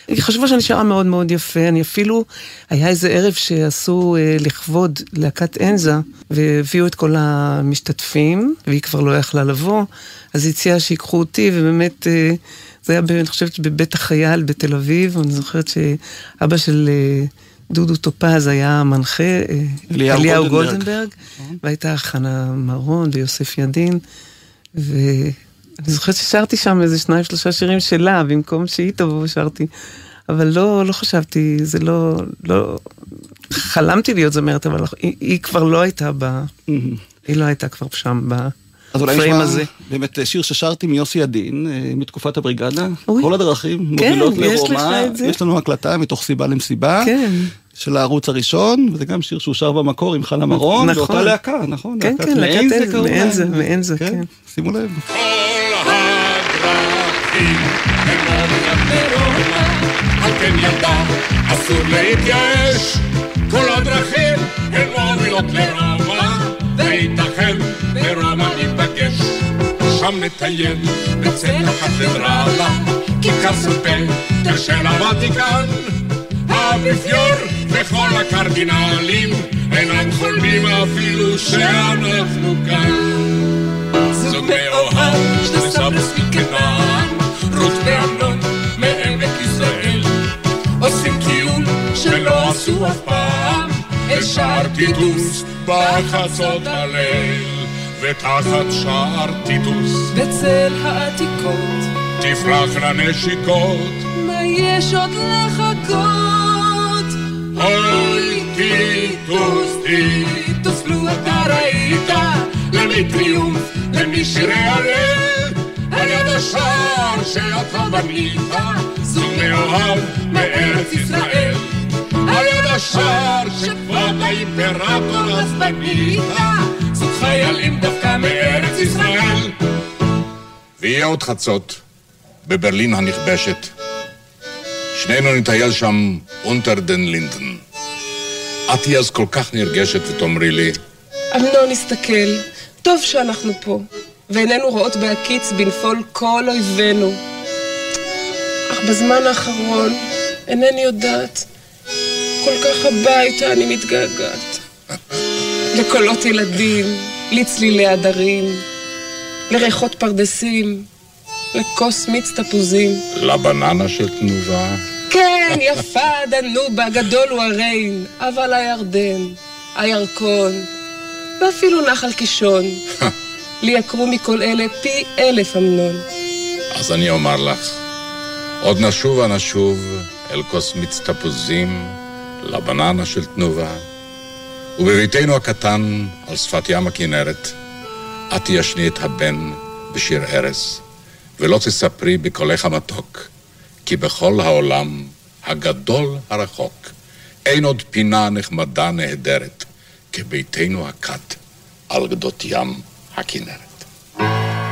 היא חשבה שאני שרה מאוד מאוד יפה, אני אפילו, היה איזה ערב שעשו אה, לכבוד להקת אנזה, והביאו את כל המשתתפים, והיא כבר לא יכלה לבוא, אז היא הציעה שיקחו אותי, ובאמת, אה, זה היה, אני חושבת, בבית החייל בתל אביב, אני זוכרת שאבא של... אה, דודו טופז היה מנחה, אה, אליהו, אליהו גולדנברג, גולדנברג נכון. והייתה חנה מרון ויוסף ידין, ואני זוכרת ששרתי שם איזה שניים שלושה שירים שלה, במקום שהיא תבוא שרתי, אבל לא, לא חשבתי, זה לא, לא, חלמתי להיות זמרת, אבל היא, היא כבר לא הייתה ב... היא לא הייתה כבר שם ב... אז אולי נשמע באמת שיר ששרתי מיוסי ידין, אה, מתקופת הבריגדה. כל הדרכים כן, מובילות לרומא. יש לנו הקלטה מתוך סיבה למסיבה. כן. של הערוץ הראשון, וזה גם שיר שהוא שר במקור עם חנה מרון, נכון. באותה להקה, נכון? כן, כן, להקת אין, מעין זה, מעין זה, כן. שימו לב. כל הדרכים הם מובילות לרומא, על כן ילדה אסור להתייאש. כל הדרכים הם מובילות לרומא, וייתכן ברומא ניפגש. שם נטייל בצל הקתדרלה, כיכר סופר של הוותיקן. האפיפיור וכל הקרדינלים אינם חולמים אפילו שאנחנו כאן. זוג מאוהב, שני סבוס מכנען, רות ואמנון מעמק יזרעאל, עושים טיול שלא עשו אף פעם, אל שער טיטוס בחצות הליל, ותחת שער טיטוס, בצל העתיקות, תפרחנה נשיקות, מה יש עוד לחכות? אוי טיטוס, טיטוס, לו אתה ראית, למי טריומף, למי שירי הלל, על יד השער שאתה בנית, זוג מאוהב מארץ ישראל. על יד השער שכבוד האימפרטור אז בנית, חיילים דווקא מארץ ישראל. ויהיה עוד חצות, בברלין הנכבשת. שנינו נטייל שם אונטר דן לינדן. את תהיי אז כל כך נרגשת ותאמרי לי... אמנון, הסתכל, טוב שאנחנו פה, ואיננו רואות בהקיץ בנפול כל אויבינו. אך בזמן האחרון אינני יודעת, כל כך הביתה אני מתגעגעת. לקולות ילדים, לצלילי הדרים, לריחות פרדסים, לכוס מיץ תפוזים. לבננה של תנובה. כן, יפה דנובה, גדול הוא הריין, אבל הירדן, הירקון, ואפילו נחל קישון. לי יקרו מכל אלה פי אלף אמנון. אז אני אומר לך, עוד נשובה נשוב אל כוס מיץ תפוזים, לבננה של תנובה, ובביתנו הקטן, על שפת ים הכנרת, את תיישני את הבן בשיר ארס, ולא תספרי בקולך המתוק, כי בכל העולם הגדול הרחוק אין עוד פינה נחמדה נהדרת כביתנו הכת על גדות ים הכנרת.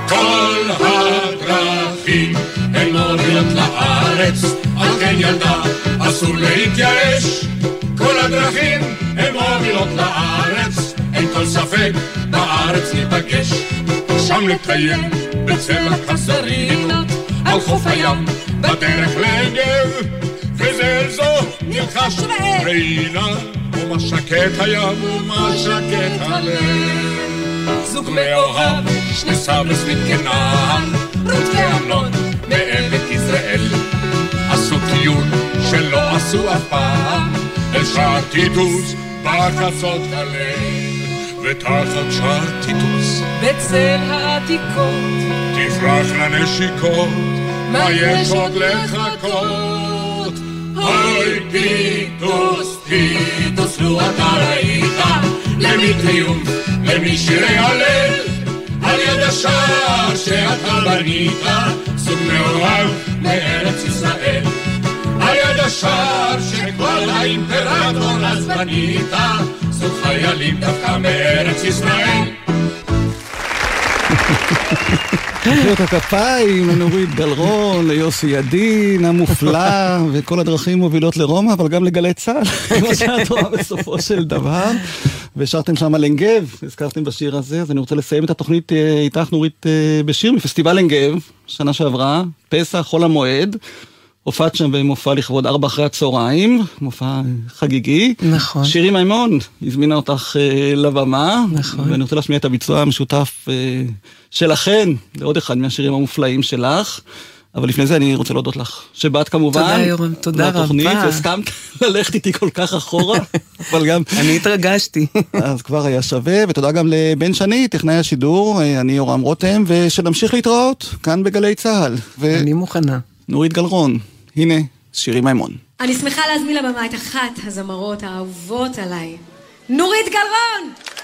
כל הדרכים הן מובילות לארץ, על כן ילדה אסור להתייאש. כל הדרכים הן מובילות לארץ, אין כל ספק, בארץ ניפגש. שם לטייל בצל הקסרינות, על חוף הים, בדרך לנגב, וזה זו נלחש ראינה, ומה שקט הים ומה שקט הלב. זוג מאוהב, שני סביב כנער, רות ואמנון מעמק יזרעאל. עשו טיול שלא עשו אף פעם, אל שער טיטוס בחצות הליל, ותחת שער טיטוס בצל העתיקות תפרח לנשיקות, מה יש עוד לחכות? אוי טיטוס, טיטוס, לו אתה ראית, למי טריומף, למי שירי הלל, על יד השער שאתה בנית, זוג מאוהב מארץ ישראל. על יד השער שכל האימפרטור אז בנית, סוג חיילים דווקא מארץ ישראל. מחיאות הכפיים לנורית גלרון, ליוסי ידין המופלא, וכל הדרכים מובילות לרומא, אבל גם לגלי צה"ל, כמו שאת רואה בסופו של דבר. ושרתם שם על עין גב, הזכרתם בשיר הזה, אז אני רוצה לסיים את התוכנית אה, איתך נורית אה, בשיר מפסטיבל עין גב, שנה שעברה, פסח, חול המועד. הופעת שם במופע לכבוד ארבע אחרי הצהריים, מופע חגיגי. נכון. שירי מימון הזמינה אותך אה, לבמה. נכון. ואני רוצה להשמיע את הביצוע המשותף אה, שלכן, לעוד אחד מהשירים המופלאים שלך. אבל לפני זה אני רוצה להודות לך, שבאת כמובן. תודה, יורם, תודה לתוכנית, רבה. והסכמת ללכת איתי כל כך אחורה, אבל גם... אני התרגשתי. אז כבר היה שווה, ותודה גם לבן שני, טכנאי השידור, אה, אני יורם רותם, ושנמשיך להתראות כאן בגלי צה"ל. ו... אני מוכנה. נורית גלרון, הנה, שירי מימון. אני שמחה להזמין לבמה את אחת הזמרות האהובות עליי, נורית גלרון!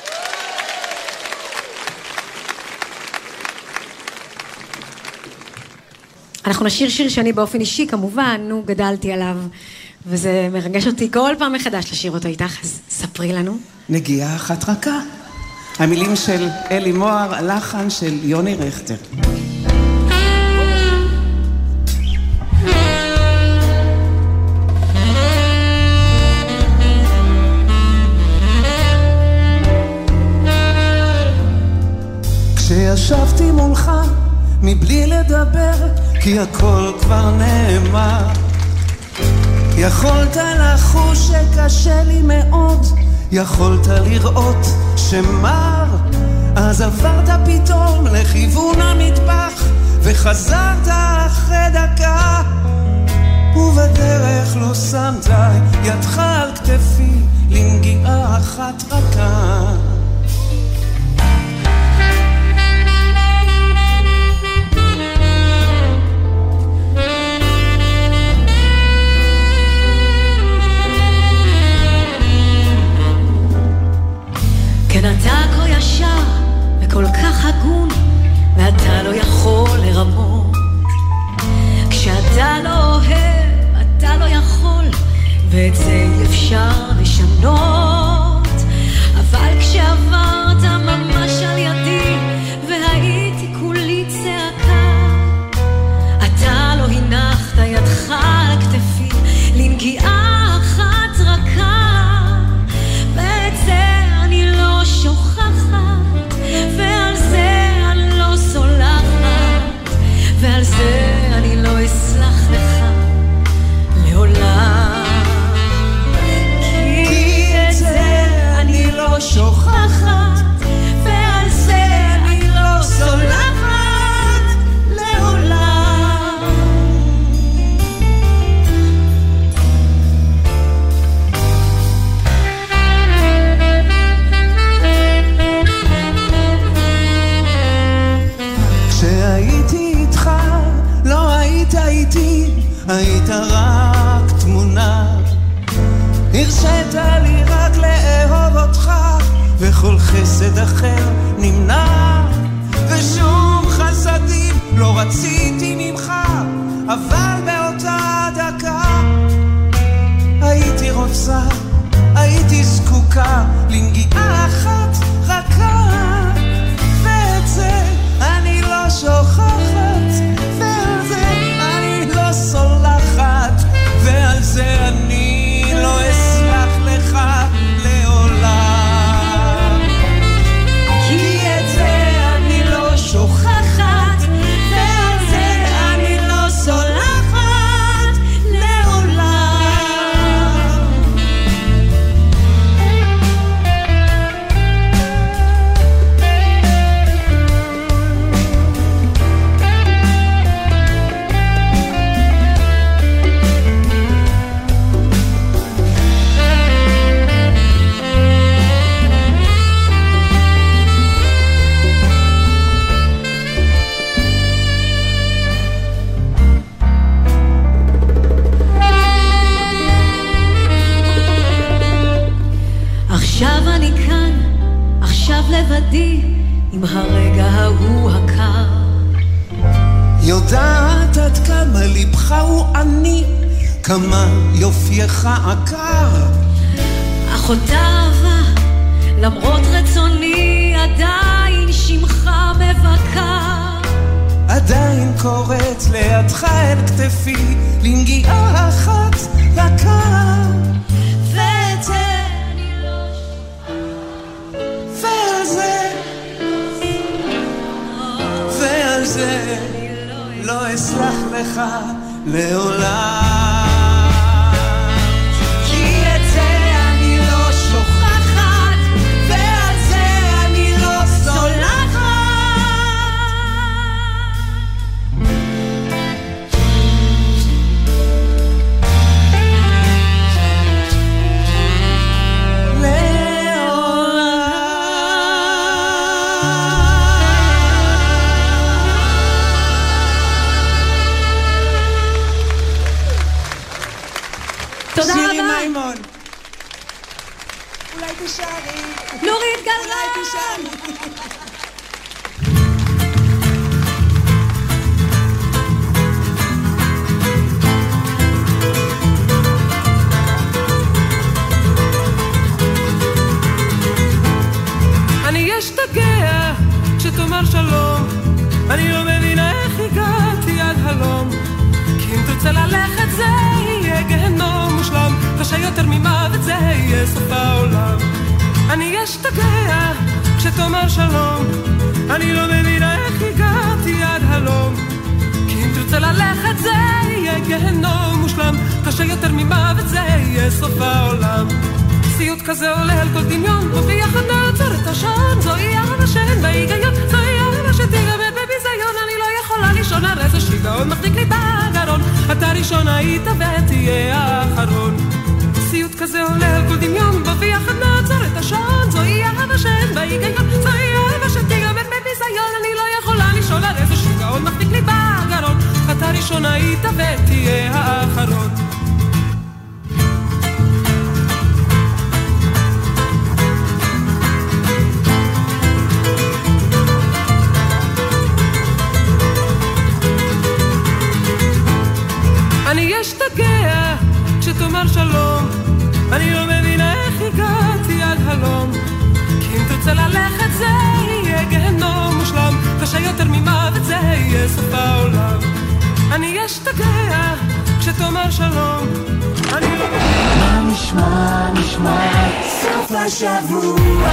אנחנו נשיר שיר שאני באופן אישי, כמובן, נו, גדלתי עליו, וזה מרגש אותי כל פעם מחדש לשיר אותו איתך, אז ספרי לנו. נגיעה אחת רכה. המילים של אלי מוהר, הלחן של יוני רכטר. כשישבתי מולך, מבלי לדבר, כי הכל כבר נאמר. יכולת לחוש שקשה לי מאוד, יכולת לראות שמר. אז עברת פתאום לכיוון המטבח, וחזרת אחרי דקה. ובדרך לא שמת ידך על כתפי לנגיעה אחת רכה. כן אתה כה ישר וכל כך הגון, ואתה לא יכול לרמות. כשאתה לא אוהב, אתה לא יכול, ואת זה אי אפשר לשנות. אבל כשעברת ממש על ידי, והייתי כולי צעקה, אתה לא הנחת ידך על כתפי לנגיעה קוראת לידך אל כתפי, לנגיעה אחת. ואת זה אני לא ועל זה, ועל זה, לא אסלח לך לעולם. היית ותהיה האחרון. סיוט כזה עולה על כל דמיון, מבטיח עד לעצור את השעון, זוהי אהבה שאין בה היגיון, זוהי אהבה שתיגמר בביזיון, אני לא יכולה לישון, הרי זה שיגעון מחזיק לי בגרון, אתה ראשון היית ותהיה האחרון. אני אשתגע כשתאמר שלום, אני לא מבינה איך הגעתי עד הלום. כי אם תרצה ללכת זה יהיה גיהנום מושלם, קשה יותר ממוות זה יהיה סוף העולם. אני אשתגע כשתאמר שלום, אני לא מבינה... מה נשמע, נשמע, סוף השבוע,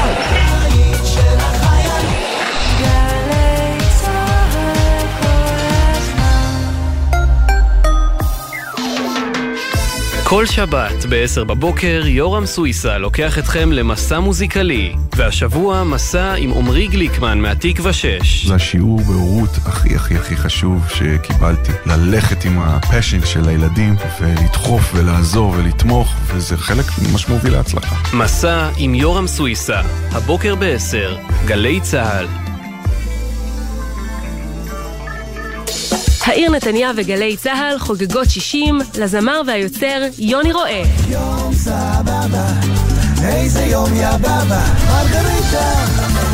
של כל שבת ב-10 בבוקר יורם סוויסה לוקח אתכם למסע מוזיקלי, והשבוע מסע עם עמרי גליקמן מהתקווה 6. זה השיעור בהורות הכי הכי הכי חשוב שקיבלתי. ללכת עם הפשן של הילדים ולדחוף ולעזור ולתמוך, וזה חלק ממש מוביל להצלחה. מסע עם יורם סוויסה, הבוקר ב-10, גלי צה"ל. העיר נתניה וגלי צה"ל חוגגות 60 לזמר והיוצר יוני רואה. יום סבבה, איזה יום יא בבא, מרגריטה.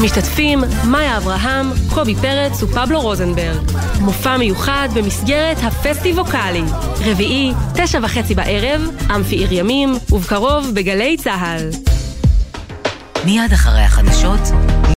משתתפים מאיה אברהם, קובי פרץ ופבלו רוזנברג. מופע מיוחד במסגרת הפסטיבוקלי. רביעי, תשע וחצי בערב, אמפי עיר ימים, ובקרוב בגלי צה"ל. מיד אחרי החדשות,